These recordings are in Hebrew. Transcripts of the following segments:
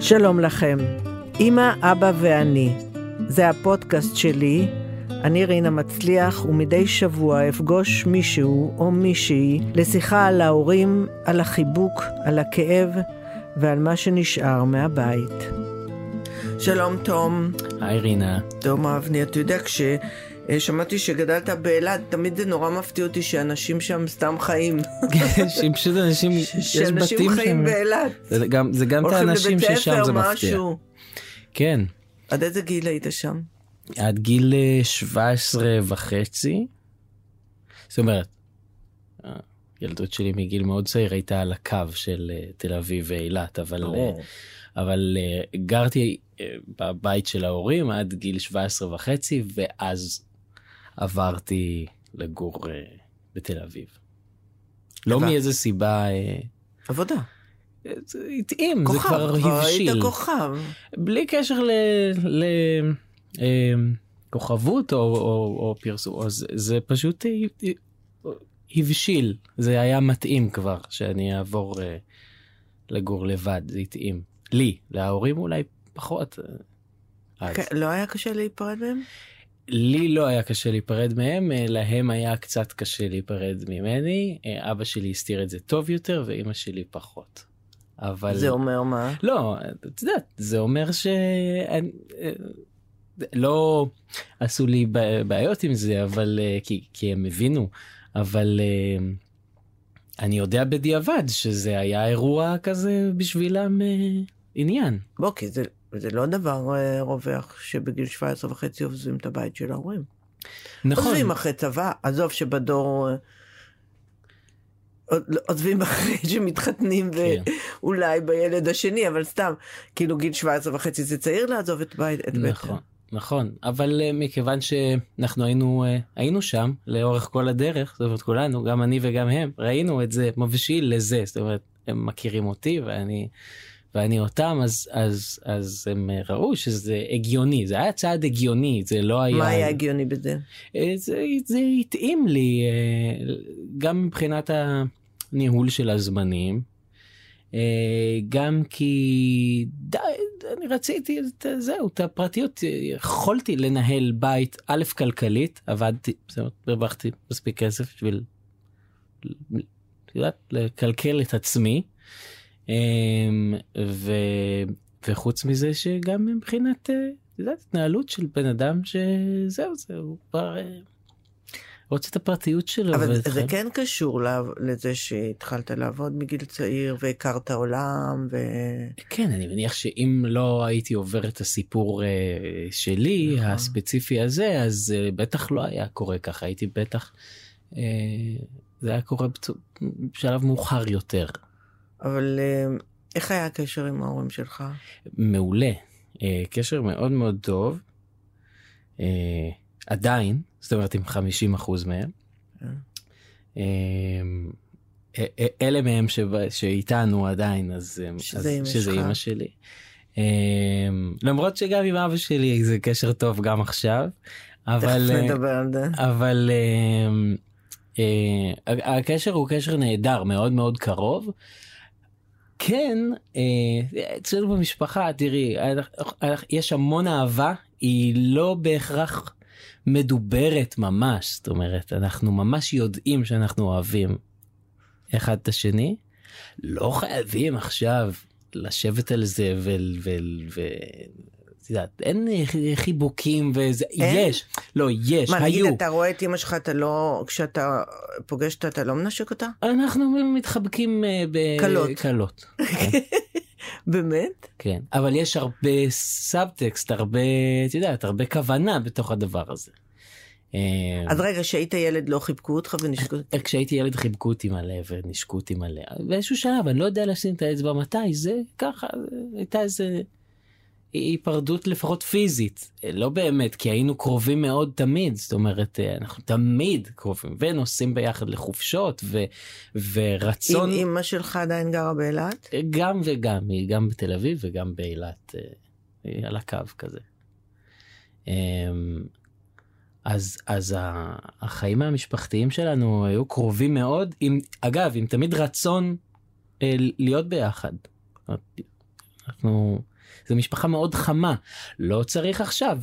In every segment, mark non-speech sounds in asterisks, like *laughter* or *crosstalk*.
שלום לכם, אמא, אבא ואני. זה הפודקאסט שלי, אני רינה מצליח, ומדי שבוע אפגוש מישהו או מישהי לשיחה על ההורים, על החיבוק, על הכאב ועל מה שנשאר מהבית. שלום, תום. היי רינה. תום אבני, אתה יודע, כששמעתי שגדלת באילת, תמיד זה נורא מפתיע אותי שאנשים שם סתם חיים. שפשוט אנשים, יש בתים שם. שאנשים חיים באילת. זה גם, זה גם את האנשים ששם זה מפתיע. כן. עד איזה גיל היית שם? עד גיל 17 אה, וחצי. זאת אומרת, הילדות שלי מגיל מאוד צעיר הייתה על הקו של אה, תל אביב ואילת, אבל, אה, אבל גרתי בבית של ההורים עד גיל 17 וחצי, ואז עברתי לגור בתל אביב. לא מאיזה סיבה... עבודה. זה התאים, זה כבר הבשיל. היית כוכב. בלי קשר ל... ל... אמ, כוכבות או, או, או פרסום, זה, זה פשוט הבשיל, זה היה מתאים כבר שאני אעבור uh, לגור לבד, זה התאים. לי, להורים אולי פחות. אה, אז. לא היה קשה להיפרד מהם? לי לא היה קשה להיפרד מהם, אה, להם היה קצת קשה להיפרד ממני, אבא שלי הסתיר את זה טוב יותר ואימא שלי פחות. אבל... זה אומר מה? לא, את יודעת, זה אומר ש... לא עשו לי בעיות עם זה, אבל אה, כי, כי הם הבינו, אבל אה, אני יודע בדיעבד שזה היה אירוע כזה בשבילם אה, עניין. בוא, כי זה, זה לא דבר רווח שבגיל 17 וחצי עוזבים את הבית של ההורים. נכון. עוזבים אחרי צבא, עזוב שבדור... עוזבים אחרי *laughs* שמתחתנים כן. ואולי בילד השני, אבל סתם, כאילו גיל 17 וחצי זה צעיר לעזוב את בית, את נכון. בית. נכון, אבל uh, מכיוון שאנחנו היינו, uh, היינו שם לאורך כל הדרך, זאת אומרת כולנו, גם אני וגם הם, ראינו את זה מבשיל לזה, זאת אומרת, הם מכירים אותי ואני, ואני אותם, אז, אז, אז הם uh, ראו שזה הגיוני, זה היה צעד הגיוני, זה לא היה... מה היה הגיוני בזה? Uh, זה, זה התאים לי, uh, גם מבחינת הניהול של הזמנים. אה, גם כי די, אני רציתי את זהו, את הפרטיות, יכולתי לנהל בית, א', כלכלית, עבדתי, זאת הרווחתי מספיק כסף בשביל, יודעת, לקלקל את עצמי. אמ, ו, וחוץ מזה שגם מבחינת, אה, יודעת, התנהלות של בן אדם שזהו, זהו, כבר... אה, רוצה את הפרטיות שלו. אבל זה, זה כן קשור לזה שהתחלת לעבוד מגיל צעיר והכרת עולם ו... כן, אני מניח שאם לא הייתי עובר את הסיפור uh, שלי, נכון. הספציפי הזה, אז בטח לא היה קורה ככה, הייתי בטח, זה היה קורה בשלב מאוחר יותר. אבל uh, איך היה הקשר עם ההורים שלך? מעולה, uh, קשר מאוד מאוד טוב. Uh, עדיין, זאת אומרת עם 50 אחוז מהם. כן. אלה מהם שאיתנו עדיין, אז שזה אימא שלי. למרות שגם עם אבא שלי זה קשר טוב גם עכשיו. אבל, אבל אה, הקשר הוא קשר נהדר, מאוד מאוד קרוב. כן, אה, אצלנו במשפחה, תראי, יש המון אהבה, היא לא בהכרח מדוברת ממש, זאת אומרת, אנחנו ממש יודעים שאנחנו אוהבים אחד את השני, לא חייבים עכשיו לשבת על זה ו... ו... ו... את יודעת, אין חיבוקים וזה, אין? יש, לא, יש, מה, היו. מה, נגיד אתה רואה את אמא שלך, אתה לא, כשאתה פוגש אותה, אתה לא מנשק אותה? אנחנו מתחבקים uh, בקלות. קלות. *laughs* כן. באמת? כן, אבל יש הרבה סאבטקסט, הרבה, את יודעת, הרבה כוונה בתוך הדבר הזה. אה, אז רגע, כשהיית ילד לא חיבקו אותך ונשקו אותך? כשהייתי ילד חיבקו אותי מלא ונשקו אותי מלא. באיזשהו שלב, אני לא יודע לשים את האצבע מתי, זה ככה, הייתה איזה היפרדות לפחות פיזית. לא באמת, כי היינו קרובים מאוד תמיד, זאת אומרת, אה, אנחנו תמיד קרובים, ונוסעים ביחד לחופשות, ו, ורצון... אם אמא שלך עדיין גרה באילת? גם וגם, היא גם בתל אביב וגם באילת, היא אה, על הקו כזה. אמ, אז, אז החיים המשפחתיים שלנו היו קרובים מאוד, עם, אגב, עם תמיד רצון אה, להיות ביחד. אנחנו זו משפחה מאוד חמה לא צריך עכשיו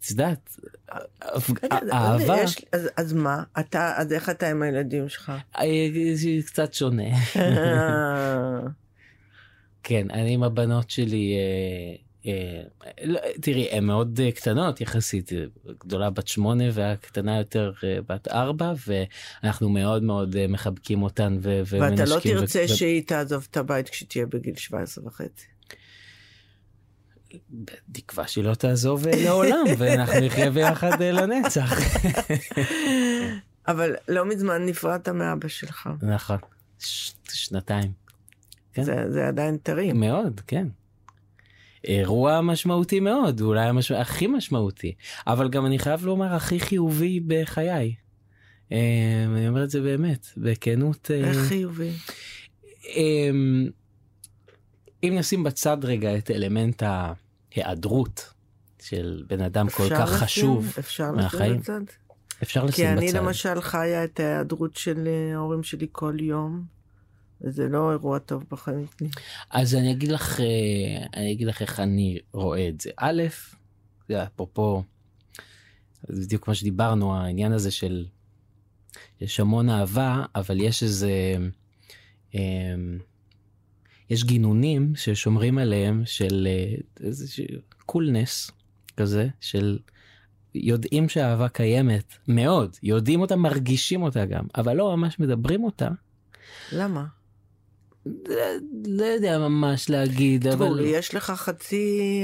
את יודעת אהבה אז מה אתה אז איך אתה עם הילדים שלך קצת שונה *laughs* כן אני עם הבנות שלי. אה, לא, תראי הן מאוד אה, קטנות יחסית גדולה בת שמונה והקטנה יותר אה, בת ארבע ואנחנו מאוד מאוד מחבקים אותן ומנשקים. ואתה לא תרצה ו... שהיא תעזוב את הבית כשתהיה בגיל 17 וחצי. בתקווה שהיא לא תעזוב לעולם *laughs* ואנחנו נחיה ביחד לנצח. אבל לא מזמן נפרדת מאבא שלך. נכון, שנתיים. כן. זה, זה עדיין טרי. מאוד, כן. אירוע משמעותי מאוד אולי המש... הכי משמעותי אבל גם אני חייב לומר הכי חיובי בחיי. אה, אני אומר את זה באמת בכנות. אה, איך חיובי? אה, אם נשים בצד רגע את אלמנט ההיעדרות של בן אדם כל כך לשים, חשוב אפשר מהחיים. בצד? אפשר לשים בצד. כי אני למשל חיה את ההיעדרות של ההורים שלי כל יום. זה לא אירוע טוב בחיים שלי. אז אני אגיד לך, אה, אני אגיד לך איך אני רואה את זה. א', זה אפרופו, זה בדיוק מה שדיברנו, העניין הזה של, יש המון אהבה, אבל יש איזה, אמ, יש גינונים ששומרים עליהם של אה, איזה קולנס כזה, של יודעים שהאהבה קיימת מאוד, יודעים אותה, מרגישים אותה גם, אבל לא ממש מדברים אותה. למה? לא יודע ממש להגיד אבל יש לך חצי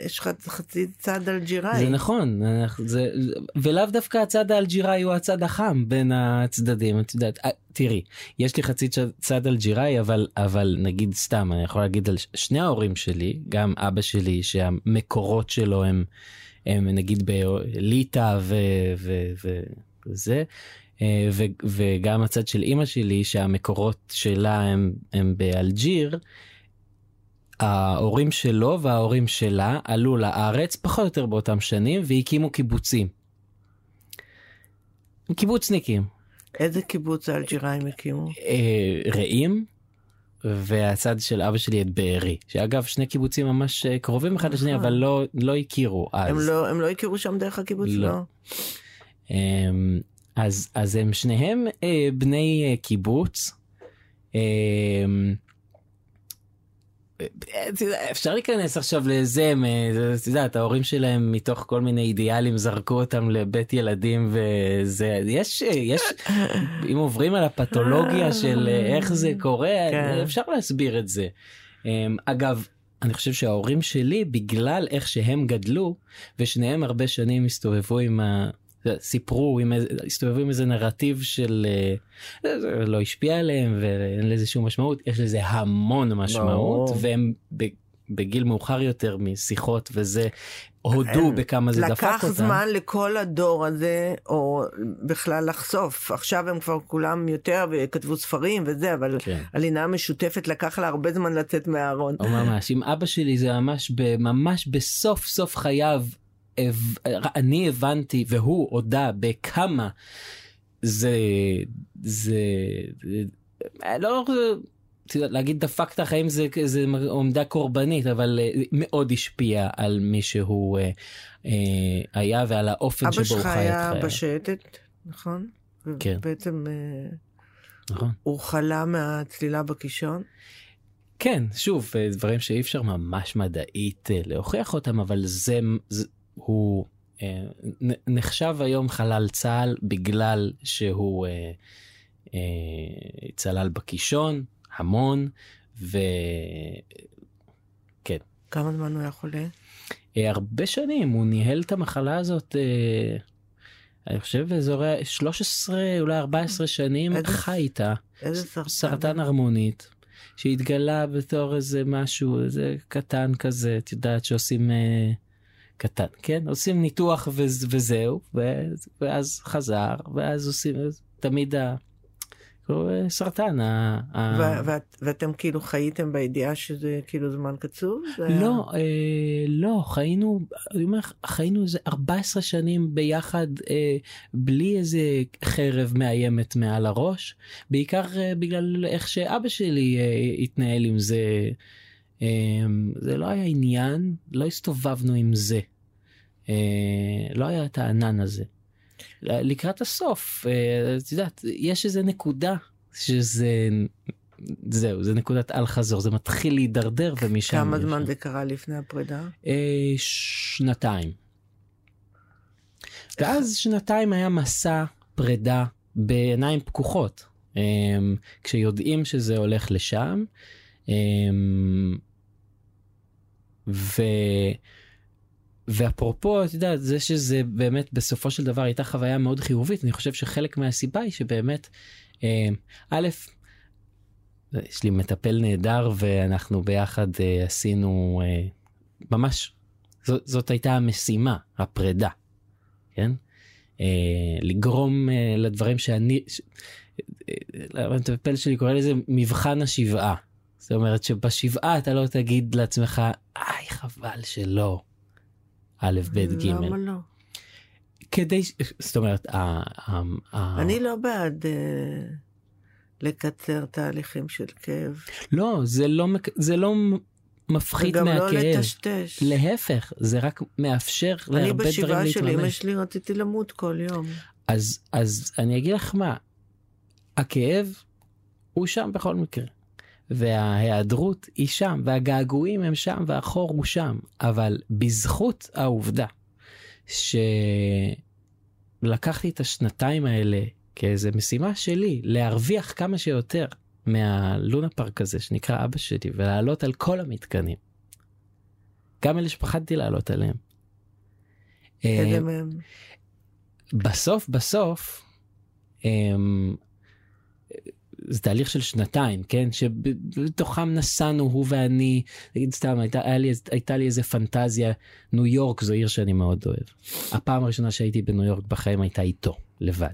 יש לך חצי צד אלג'יראי. זה נכון זה ולאו דווקא הצד האלג'יראי הוא הצד החם בין הצדדים את יודעת. אה, תראי יש לי חצי צד אלג'יראי אבל אבל נגיד סתם אני יכול להגיד על שני ההורים שלי גם אבא שלי שהמקורות שלו הם הם נגיד בליטא וזה אה, וגם הצד של אימא שלי שהמקורות שלה הם, הם באלג'יר. ההורים שלו וההורים שלה עלו לארץ פחות או יותר באותם שנים והקימו קיבוצים. קיבוצניקים. איזה קיבוץ האלג'יראים הקימו? אה, רעים והצד של אבא שלי את בארי שאגב שני קיבוצים ממש אה, קרובים אחד לשני אבל לא לא הכירו אז הם לא הם לא הכירו שם דרך הקיבוץ לא. לא. אז אז הם שניהם אה, בני אה, קיבוץ. אה, אפשר להיכנס עכשיו לזה, את יודעת, ההורים שלהם מתוך כל מיני אידיאלים זרקו אותם לבית ילדים וזה, יש, יש, אם עוברים על הפתולוגיה של איך זה קורה, כן. אפשר להסביר את זה. אגב, אני חושב שההורים שלי, בגלל איך שהם גדלו, ושניהם הרבה שנים הסתובבו עם ה... סיפרו עם איזה הסתובבו עם איזה נרטיב של אה, זה לא השפיע עליהם ואין לזה שום משמעות יש לזה המון משמעות ברור. והם בגיל מאוחר יותר משיחות וזה הודו בכמה זה דפק אותם. לקח זמן לכל הדור הזה או בכלל לחשוף עכשיו הם כבר כולם יותר וכתבו ספרים וזה אבל כן. הלינה משותפת לקח לה הרבה זמן לצאת מהארון. ממש עם אבא שלי זה ממש ממש בסוף סוף חייו אני הבנתי והוא הודה בכמה זה זה לא להגיד דפק את החיים זה זה עומדה קורבנית אבל אה, מאוד השפיע על מי שהוא אה, אה, היה ועל האופן שבו הוא חי את חייו. אבא שלך היה בשייטת נכון? כן. בעצם נכון. הוא חלה מהצלילה בקישון. כן שוב דברים שאי אפשר ממש מדעית להוכיח אותם אבל זה, זה הוא אה, נחשב היום חלל צה"ל בגלל שהוא אה, אה, צלל בקישון המון וכן. כמה זמן הוא היה חולה? אה, הרבה שנים הוא ניהל את המחלה הזאת. אה, אני חושב באזורי 13 אולי 14 שנים איזה, חי איתה. איזה סרטן? סרטן הרמונית. שהתגלה בתור איזה משהו איזה קטן כזה את יודעת שעושים אה, קטן כן עושים ניתוח וזהו ואז חזר ואז עושים תמיד ה... סרטן. ה- ו- ואת- ואתם כאילו חייתם בידיעה שזה כאילו זמן קצוב? זה לא, אה, לא, חיינו, אני אומר, לך, חיינו איזה 14 שנים ביחד אה, בלי איזה חרב מאיימת מעל הראש, בעיקר אה, בגלל איך שאבא שלי אה, התנהל עם זה. אה, זה לא היה עניין, לא הסתובבנו עם זה. אה, לא היה את הענן הזה. לקראת הסוף, אה, את יודעת, יש איזה נקודה שזה... זהו, זה נקודת אל חזור, זה מתחיל להידרדר ומשם... כמה יש- זמן זה קרה לפני הפרידה? אה, שנתיים. ואז שנתיים היה מסע פרידה בעיניים פקוחות. אה, כשיודעים שזה הולך לשם. אה, ו... ואפרופו, את יודעת, זה שזה באמת בסופו של דבר הייתה חוויה מאוד חיובית, אני חושב שחלק מהסיבה היא שבאמת, אה, א', יש לי מטפל נהדר ואנחנו ביחד אה, עשינו אה, ממש, זאת, זאת הייתה המשימה, הפרידה, כן? לגרום לדברים שאני, המטפל שלי קורא לזה מבחן השבעה. זאת אומרת שבשבעה אתה לא תגיד לעצמך, איי חבל שלא. א', ב', ג'. למה לא? כדי, זאת אומרת, ה- אני לא בעד אה, לקצר תהליכים של כאב. לא, זה לא, זה לא מפחית וגם לא מהכאב. לטשטש. להפך, זה רק מאפשר אני להרבה דברים בשבעה של אמא להתממש. שלי רציתי למות כל יום. אז, אז אני אגיד לך מה, הכאב הוא שם בכל מקרה. וההיעדרות היא שם, והגעגועים הם שם, והחור הוא שם. אבל בזכות העובדה שלקחתי את השנתיים האלה כאיזה משימה שלי, להרוויח כמה שיותר מהלונה פארק הזה שנקרא אבא שלי, ולעלות על כל המתקנים. גם אלה שפחדתי לעלות עליהם. אה? בסוף בסוף אמ, זה תהליך של שנתיים כן שבתוכם נסענו הוא ואני נגיד סתם הייתה, היה לי, הייתה לי איזה פנטזיה ניו יורק זו עיר שאני מאוד אוהב. הפעם הראשונה שהייתי בניו יורק בחיים הייתה איתו לבד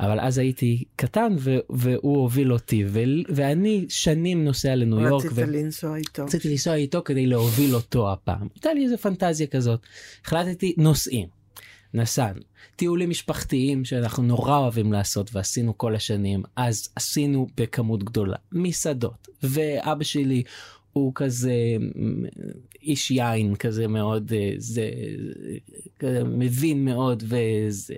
אבל אז הייתי קטן ו- והוא הוביל אותי ו- ואני שנים נוסע לניו יורק. רצית לנסוע איתו. רציתי לנסוע איתו כדי להוביל אותו הפעם. הייתה לי איזה פנטזיה כזאת. החלטתי נוסעים. נסענו. טיולים משפחתיים שאנחנו נורא אוהבים לעשות ועשינו כל השנים אז עשינו בכמות גדולה. מסעדות. ואבא שלי הוא כזה איש יין כזה מאוד אה, זה כזה מבין מאוד וזה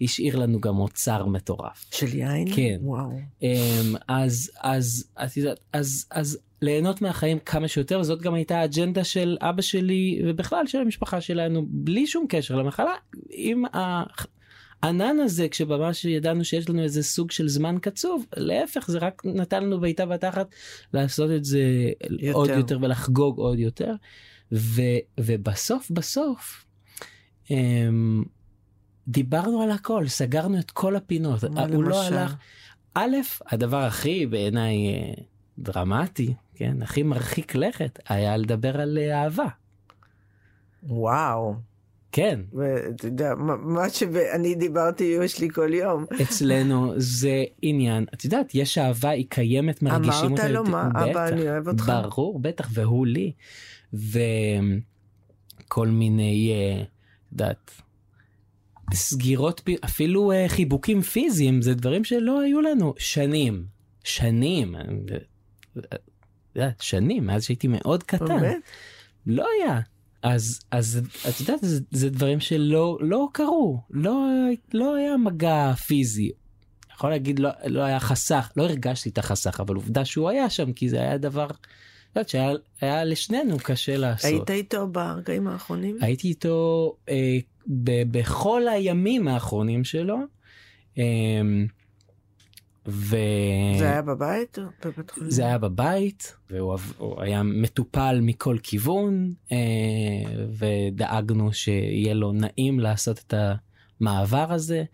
השאיר לנו גם אוצר מטורף. של יין? כן. וואו. אמ, אז אז את יודעת אז אז ליהנות מהחיים כמה שיותר וזאת גם הייתה האג'נדה של אבא שלי ובכלל של המשפחה שלנו בלי שום קשר למחלה עם הענן הזה כשממש ידענו שיש לנו איזה סוג של זמן קצוב להפך זה רק נתן לנו בעיטה בתחת לעשות את זה יותר. עוד יותר ולחגוג עוד יותר ו, ובסוף בסוף. אמ, דיברנו על הכל סגרנו את כל הפינות הוא לא למשל? הלך א', הדבר הכי בעיניי אה, דרמטי, כן, הכי מרחיק לכת, היה לדבר על אה, אהבה. וואו. כן, ואתה יודע, מה- שאני דיברתי עם אמא שלי כל יום. אצלנו זה עניין, את יודעת, יש אהבה, היא קיימת, מרגישים אמרת אותה. לו יותר- מה? אבא, אני אוהב אותך. ברור, בטח, והוא לי. וכל מיני, אה, את יודעת, סגירות, פי- אפילו אה, חיבוקים פיזיים, זה דברים שלא היו לנו שנים. שנים. אה, שנים, מאז שהייתי מאוד קטן. באמת? לא היה. אז אז את יודעת זה, זה דברים שלא לא קרו לא לא היה מגע פיזי. יכול להגיד לא לא היה חסך לא הרגשתי את החסך אבל עובדה שהוא היה שם כי זה היה דבר. יודעת, שהיה היה לשנינו קשה לעשות. היית איתו ברגעים האחרונים? הייתי איתו אה, ב, בכל הימים האחרונים שלו. אה, ו... זה היה בבית או בבית חולים? זה היה בבית והוא היה מטופל מכל כיוון אה, ודאגנו שיהיה לו נעים לעשות את המעבר הזה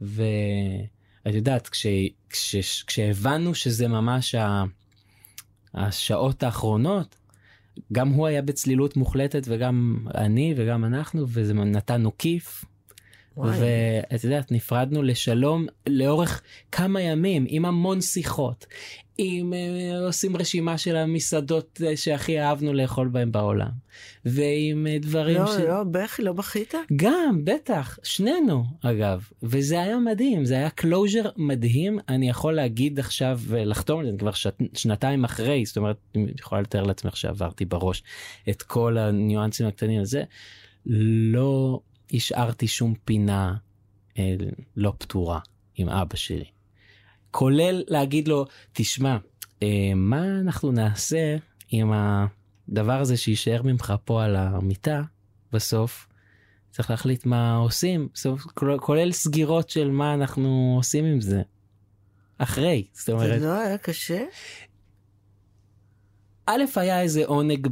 ואת יודעת כש, כש, כשהבנו שזה ממש ה, השעות האחרונות גם הוא היה בצלילות מוחלטת וגם אני וגם אנחנו וזה נתנו כיף. ואת יודעת, נפרדנו לשלום לאורך כמה ימים, עם המון שיחות, עם uh, עושים רשימה של המסעדות uh, שהכי אהבנו לאכול בהם בעולם, ועם uh, דברים לא, ש... לא, בכי, לא בכית? גם, בטח, שנינו אגב, וזה היה מדהים, זה היה closure מדהים, אני יכול להגיד עכשיו ולחתום על זה כבר ש... שנתיים אחרי, זאת אומרת, אני יכולה לתאר לעצמך שעברתי בראש את כל הניואנסים הקטנים הזה, לא השארתי שום פינה אה, לא פתורה עם אבא שלי. כולל להגיד לו, תשמע, אה, מה אנחנו נעשה עם הדבר הזה שיישאר ממך פה על המיטה בסוף? צריך להחליט מה עושים, בסוף, כולל סגירות של מה אנחנו עושים עם זה. אחרי, זאת אומרת. זה לא היה קשה? א', היה איזה עונג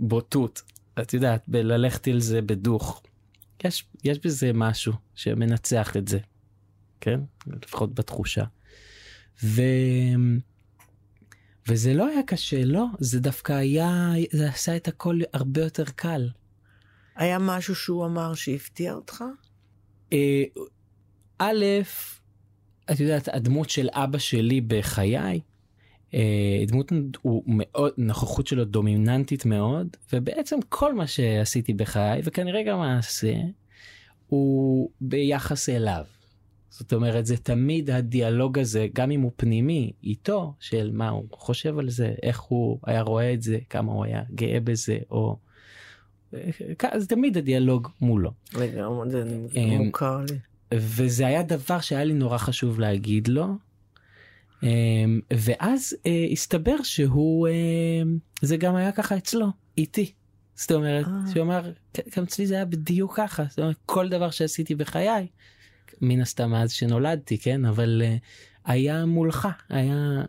בבוטות, את יודעת, בללכת על זה בדוך. יש, יש בזה משהו שמנצח את זה, כן? לפחות בתחושה. ו... וזה לא היה קשה, לא, זה דווקא היה, זה עשה את הכל הרבה יותר קל. היה משהו שהוא אמר שהפתיע אותך? אה, א', את יודעת, הדמות של אבא שלי בחיי, אה, דמות הוא מאוד נוכחות שלו דומיננטית מאוד ובעצם כל מה שעשיתי בחיי וכנראה גם אעשה הוא ביחס אליו. זאת אומרת זה תמיד הדיאלוג הזה גם אם הוא פנימי איתו של מה הוא חושב על זה איך הוא היה רואה את זה כמה הוא היה גאה בזה או אה, זה תמיד הדיאלוג מולו. לגמרי זה אה, מוכר לי. וזה היה דבר שהיה לי נורא חשוב להגיד לו אמ, ואז אה, הסתבר שהוא אה, זה גם היה ככה אצלו איתי. זאת אומרת. שהוא אמר גם אצלי זה היה בדיוק ככה זאת אומרת כל דבר שעשיתי בחיי מן הסתם מאז שנולדתי כן אבל היה מולך היה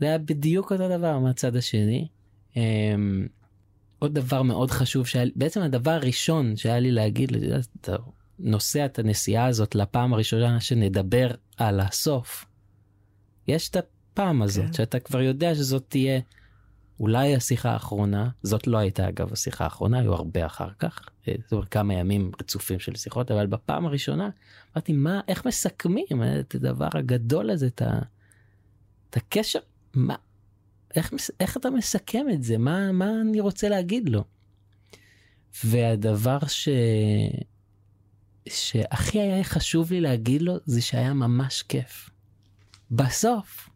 זה היה בדיוק אותו דבר מהצד השני. אמ, עוד דבר מאוד חשוב שהיה בעצם הדבר הראשון שהיה לי להגיד אתה נוסע את הנסיעה הזאת לפעם הראשונה שנדבר על הסוף. יש את הפעם הזאת כן. שאתה כבר יודע שזאת תהיה אולי השיחה האחרונה זאת לא הייתה אגב השיחה האחרונה היו הרבה אחר כך אה, זאת אומרת כמה ימים רצופים של שיחות אבל בפעם הראשונה אמרתי מה איך מסכמים את הדבר הגדול הזה את, ה, את הקשר מה איך, איך אתה מסכם את זה מה מה אני רוצה להגיד לו. והדבר ש... שהכי היה חשוב לי להגיד לו זה שהיה ממש כיף. בסוף,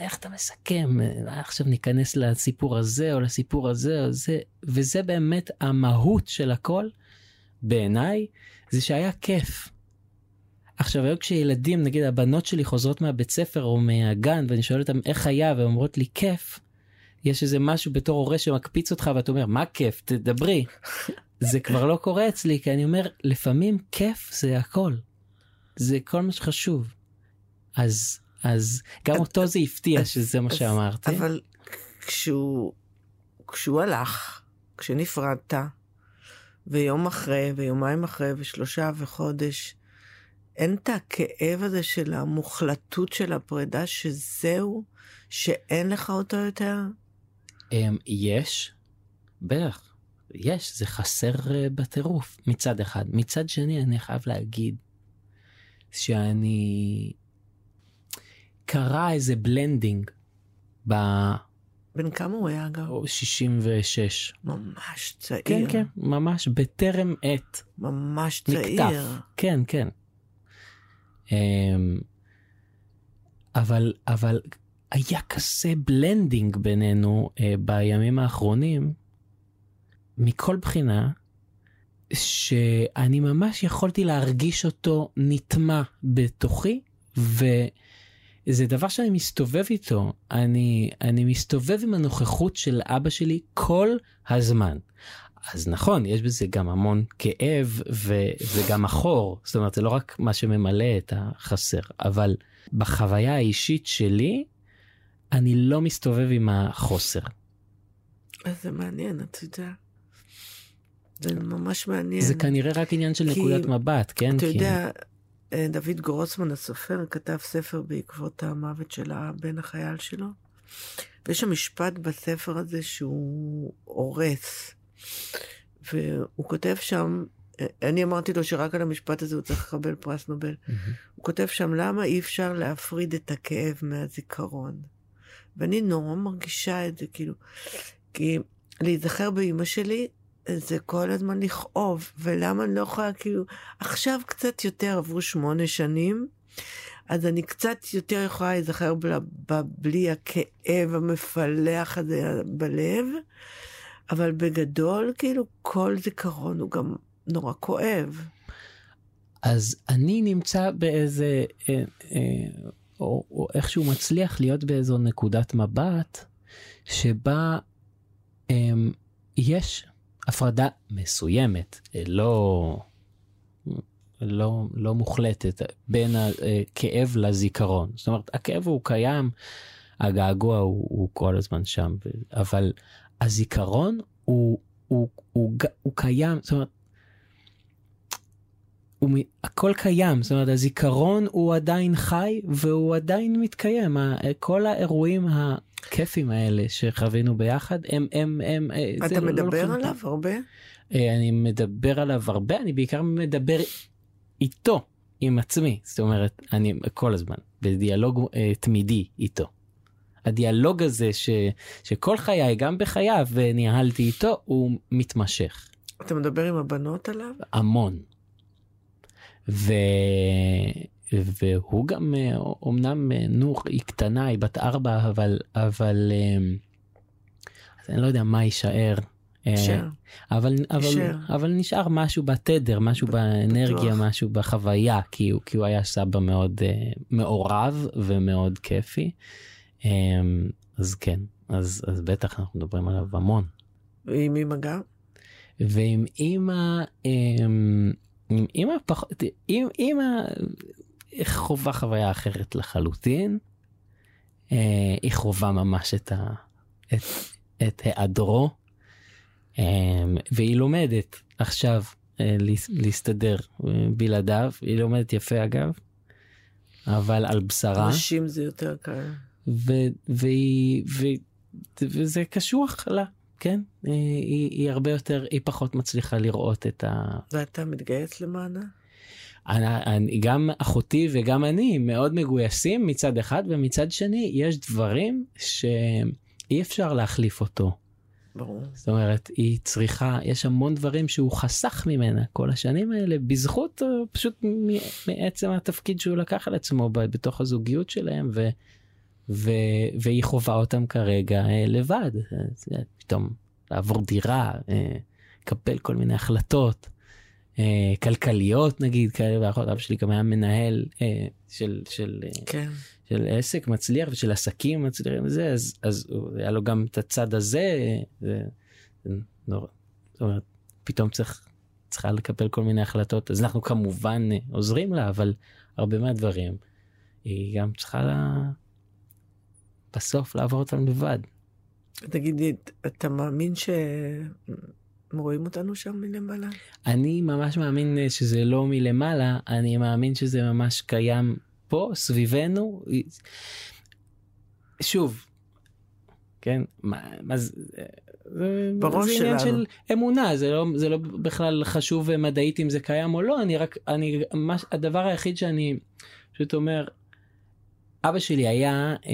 איך אתה מסכם, עכשיו ניכנס לסיפור הזה או לסיפור הזה או זה, וזה באמת המהות של הכל, בעיניי, זה שהיה כיף. עכשיו היום כשילדים, נגיד הבנות שלי חוזרות מהבית ספר או מהגן ואני שואל אותם איך היה והן אומרות לי כיף, יש איזה משהו בתור הורה שמקפיץ אותך ואתה אומר מה כיף תדברי. *laughs* זה כבר לא קורה אצלי כי אני אומר לפעמים כיף זה הכל. זה כל מה שחשוב. אז אז גם אותו זה הפתיע שזה מה שאמרתי. אבל כשהוא, כשהוא הלך, כשנפרדת, ויום אחרי, ויומיים אחרי, ושלושה וחודש, אין את הכאב הזה של המוחלטות של הפרידה, שזהו, שאין לך אותו יותר? אמ, יש, בטח, יש, זה חסר אה, בטירוף מצד אחד. מצד שני, אני חייב להגיד שאני קרה איזה blending ב... בן כמה הוא היה אגב? 66. ממש צעיר. כן, כן, ממש בטרם עת. ממש צעיר. נקטף. כן, כן. אמ, אבל, אבל היה כזה blending בינינו אה, בימים האחרונים, מכל בחינה, שאני ממש יכולתי להרגיש אותו נטמע בתוכי, ו... זה דבר שאני מסתובב איתו, אני, אני מסתובב עם הנוכחות של אבא שלי כל הזמן. אז נכון, יש בזה גם המון כאב ו, וגם החור, זאת אומרת זה לא רק מה שממלא את החסר, אבל בחוויה האישית שלי, אני לא מסתובב עם החוסר. אז זה מעניין, אתה יודע. זה ממש מעניין. זה כנראה רק עניין של כי, נקודת מבט, כן? אתה כי... יודע, אה, דוד גרוסמן הסופר כתב ספר בעקבות המוות של הבן החייל שלו. ויש שם משפט בספר הזה שהוא הורס. והוא כותב שם, אני אמרתי לו שרק על המשפט הזה הוא צריך לקבל פרס נובל. הוא כותב שם, למה אי אפשר להפריד את הכאב מהזיכרון? ואני נורא מרגישה את זה, כאילו, כי להיזכר באימא שלי זה כל הזמן לכאוב, ולמה אני לא יכולה, כאילו, עכשיו קצת יותר, עברו שמונה שנים, אז אני קצת יותר יכולה להיזכר בלי הכאב המפלח הזה בלב, אבל בגדול, כאילו, כל זיכרון הוא גם נורא כואב. אז אני נמצא באיזה, אה, אה, או, או איכשהו מצליח להיות באיזו נקודת מבט, שבה אה, יש הפרדה מסוימת, אה, לא, לא, לא מוחלטת, בין הכאב לזיכרון. זאת אומרת, הכאב הוא קיים, הגעגוע הוא, הוא כל הזמן שם, אבל הזיכרון הוא, הוא, הוא, הוא, הוא קיים, זאת אומרת, הוא, הכל קיים, זאת אומרת הזיכרון הוא עדיין חי והוא עדיין מתקיים, כל האירועים הכיפים האלה שחווינו ביחד הם הם הם. אה, אתה לא מדבר לא עליו הרבה? אה, אני מדבר עליו הרבה, אני בעיקר מדבר איתו, עם עצמי, זאת אומרת, אני כל הזמן בדיאלוג אה, תמידי איתו. הדיאלוג הזה ש, שכל חיי, גם בחייו, ניהלתי איתו, הוא מתמשך. אתה מדבר עם הבנות עליו? המון. ו... והוא גם אומנם נוח היא קטנה היא בת ארבע אבל אבל אז אני לא יודע מה יישאר. נשאר. אבל אבל אבל נשאר משהו בתדר משהו באנרגיה משהו בחוויה כי הוא כי הוא היה סבא מאוד מעורב ומאוד כיפי. אז כן אז אז בטח אנחנו מדברים עליו המון. ועם אמא גם? ועם אמא. עם אמא פחות, עם אמא חובה חוויה אחרת לחלוטין. אה, היא חובה ממש את, ה, את, את היעדרו. אה, והיא לומדת עכשיו אה, להסתדר בלעדיו, היא לומדת יפה אגב, אבל על בשרה. נשים זה יותר קל. ו- והיא, ו- וזה קשוח לה, כן? היא, היא הרבה יותר, היא פחות מצליחה לראות את ה... ואתה מתגייס למענה? אני, גם אחותי וגם אני מאוד מגויסים מצד אחד ומצד שני יש דברים שאי אפשר להחליף אותו. ברור. זאת אומרת היא צריכה יש המון דברים שהוא חסך ממנה כל השנים האלה בזכות פשוט מעצם התפקיד שהוא לקח על עצמו בתוך הזוגיות שלהם ו, ו, והיא חווה אותם כרגע אה, לבד פתאום לעבור דירה לקבל כל מיני החלטות. אה, כלכליות נגיד כאלה ואחרות אבא שלי גם היה מנהל אה, של של אה, כן. של עסק מצליח ושל עסקים מצליחים וזה אז אז היה לו גם את הצד הזה. זה, זה נורא, זאת אומרת, פתאום צריך צריכה לקבל כל מיני החלטות אז אנחנו כמובן עוזרים לה אבל הרבה מהדברים היא גם צריכה לה... בסוף לעבור אותם לבד. תגידי אתה מאמין ש... רואים אותנו שם מלמעלה? אני ממש מאמין אה, שזה לא מלמעלה, אני מאמין שזה ממש קיים פה, סביבנו. שוב, כן, מה, מה זה, בראש זה עניין של אמונה, זה לא, זה לא בכלל חשוב מדעית אם זה קיים או לא, אני רק, אני, מה, הדבר היחיד שאני פשוט אומר, אבא שלי היה אה,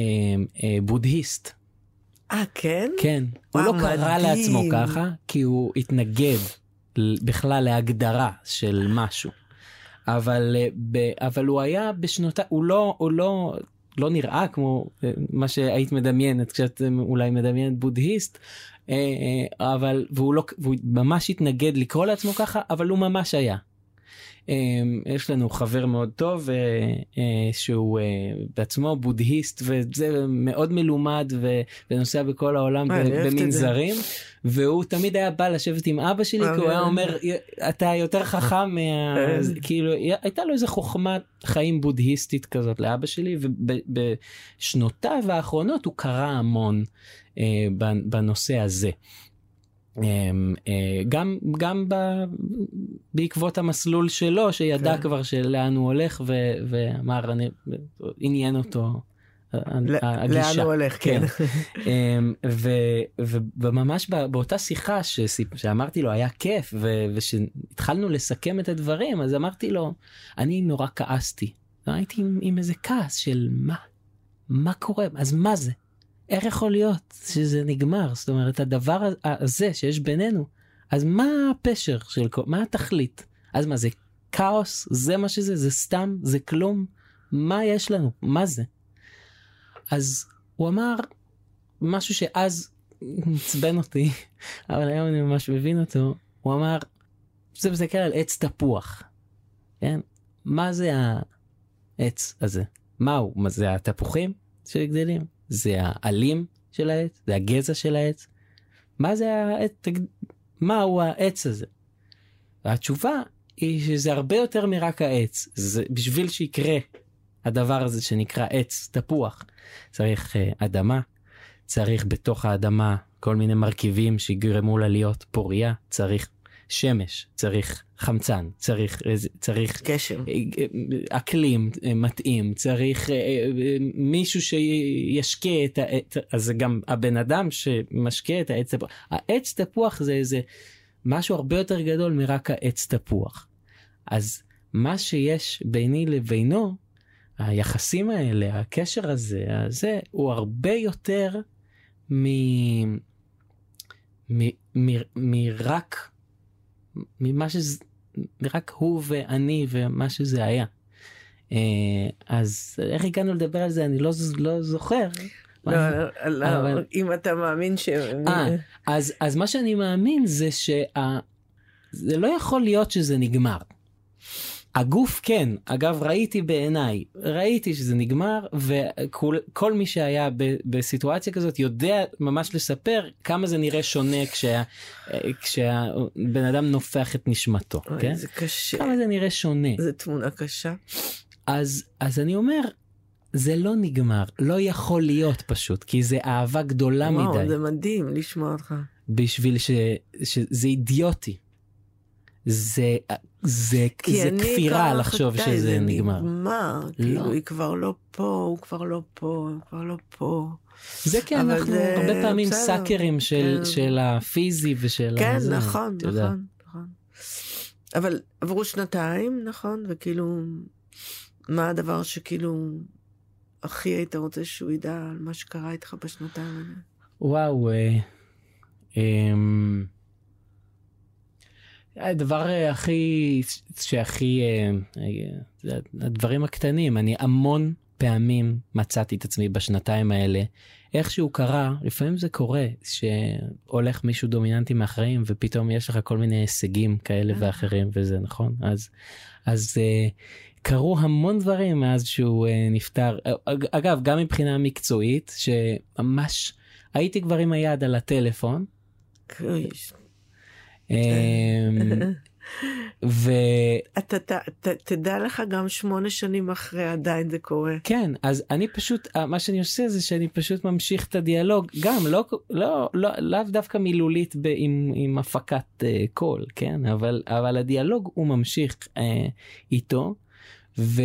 אה, בודהיסט. אה כן? כן. הוא לא קרא לעצמו ככה כי הוא התנגד בכלל להגדרה של משהו. אבל אה, אבל הוא היה בשנותיו הוא לא הוא לא לא נראה כמו אה, מה שהיית מדמיינת כשאת אה, אולי מדמיינת בודהיסט אבל והוא לא והוא ממש התנגד לקרוא לעצמו ככה אבל הוא ממש היה. אמ, יש לנו חבר מאוד טוב אה, אה, שהוא אה, בעצמו בודהיסט וזה מאוד מלומד ונוסע בכל העולם במנזרים והוא תמיד היה בא לשבת עם אבא שלי כי הוא היה אומר אתה יותר חכם מה... כאילו הייתה לו איזה חוכמת חיים בודהיסטית כזאת לאבא שלי ובשנותיו האחרונות הוא קרא המון בנושא הזה. אמ, אה, גם גם ב, בעקבות המסלול שלו שידע כן. כבר שלאן הוא הולך ו, ואמר אני עניין אותו לאן הוא הולך, כן. *laughs* אמ, וממש באותה שיחה שאמרתי לו היה כיף ושהתחלנו לסכם את הדברים אז אמרתי לו אני נורא כעסתי. הייתי עם, עם איזה כעס של מה מה קורה אז מה זה איך יכול להיות שזה נגמר זאת אומרת הדבר הזה שיש בינינו אז מה הפשר של מה התכלית אז מה זה כאוס זה מה שזה זה סתם זה כלום מה יש לנו מה זה. אז הוא אמר משהו שאז עצבן אותי *laughs* אבל היום אני ממש מבין אותו הוא אמר זה מסתכל על עץ תפוח. כן? מה זה העץ הזה? מה הוא? מה זה התפוחים שגדלים? זה העלים של העץ? זה הגזע של העץ? מה זה העץ? מהו העץ הזה? והתשובה היא שזה הרבה יותר מרק העץ. זה בשביל שיקרה הדבר הזה שנקרא עץ, תפוח, צריך uh, אדמה, צריך בתוך האדמה כל מיני מרכיבים שיגרמו לה להיות פוריה, צריך שמש, צריך חמצן, צריך, צריך קשר, אה, אה, אקלים מתאים, צריך מישהו שישקה את העץ, אז זה גם הבן אדם שמשקה את העץ תפוח. העץ תפוח זה איזה משהו הרבה יותר גדול מרק העץ תפוח. אז מה שיש ביני לבינו היחסים האלה, הקשר הזה, הזה, הוא הרבה יותר מ... מ... מ... מרק, ממה שזה, מרק הוא ואני ומה שזה היה. אה, אז איך הגענו לדבר על זה אני לא, לא זוכר. לא, לא, לא, אבל... אם אתה מאמין ש... אה, אז, אז מה שאני מאמין זה שזה לא יכול להיות שזה נגמר. הגוף כן, אגב ראיתי בעיניי, ראיתי שזה נגמר וכל מי שהיה ב, בסיטואציה כזאת יודע ממש לספר כמה זה נראה שונה כשה, כשהבן אדם נופח את נשמתו, אוי, כן? זה קשה. כמה זה נראה שונה. זה תמונה קשה. אז, אז אני אומר, זה לא נגמר, לא יכול להיות פשוט, כי זה אהבה גדולה וואו, מדי. וואו, זה מדהים לשמוע אותך. בשביל ש, שזה אידיוטי. זה זה, זה כפירה לחשוב שזה זה נגמר. נגמר, לא. כאילו היא כבר לא פה, הוא כבר לא פה, הוא כבר לא פה. זה כי אנחנו זה... הרבה פעמים בסדר, סאקרים של, כן. של הפיזי ושל... כן, הזה, נכון, נכון, נכון. אבל עברו שנתיים, נכון, וכאילו, מה הדבר שכאילו הכי היית רוצה שהוא ידע על מה שקרה איתך בשנתיים האלה? וואו, אה, אה, הדבר אה, הכי שהכי אה, אה, הדברים הקטנים. אני המון פעמים מצאתי את עצמי בשנתיים האלה. איכשהו קרה לפעמים זה קורה שהולך מישהו דומיננטי מאחרים ופתאום יש לך כל מיני הישגים כאלה ואחרים וזה נכון? אז אז קרו המון דברים מאז שהוא נפטר. אגב גם מבחינה מקצועית שממש הייתי כבר עם היד על הטלפון. אמ, ואתה תדע לך גם שמונה שנים אחרי עדיין זה קורה. כן אז אני פשוט מה שאני עושה זה שאני פשוט ממשיך את הדיאלוג גם לא לא לא לאו דווקא מילולית ב, עם, עם הפקת uh, קול כן אבל אבל הדיאלוג הוא ממשיך uh, איתו. ו...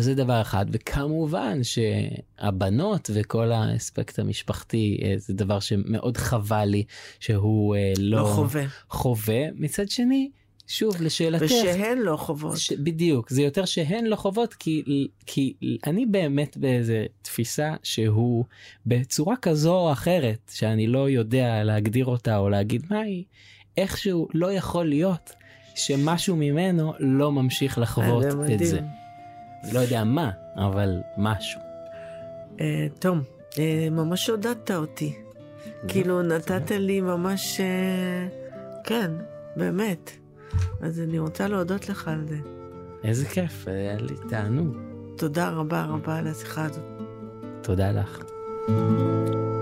זה דבר אחד וכמובן שהבנות וכל האספקט המשפחתי אה, זה דבר שמאוד חבל לי שהוא אה, לא, לא חווה. חווה. מצד שני שוב לשאלתך ושהן לא חוות. ש... בדיוק זה יותר שהן לא חוות כי כי אני באמת באיזה תפיסה שהוא בצורה כזו או אחרת שאני לא יודע להגדיר אותה או להגיד מה היא איכשהו לא יכול להיות שמשהו ממנו לא ממשיך לחוות את זה. לא יודע מה, אבל משהו. אה, תום, אה, ממש עודדת אותי. כאילו נתת לי ממש, אה, כן, באמת. אז אני רוצה להודות לך על זה. איזה כיף, היה לי תענוג. תודה רבה רבה על השיחה הזאת. תודה לך. thank you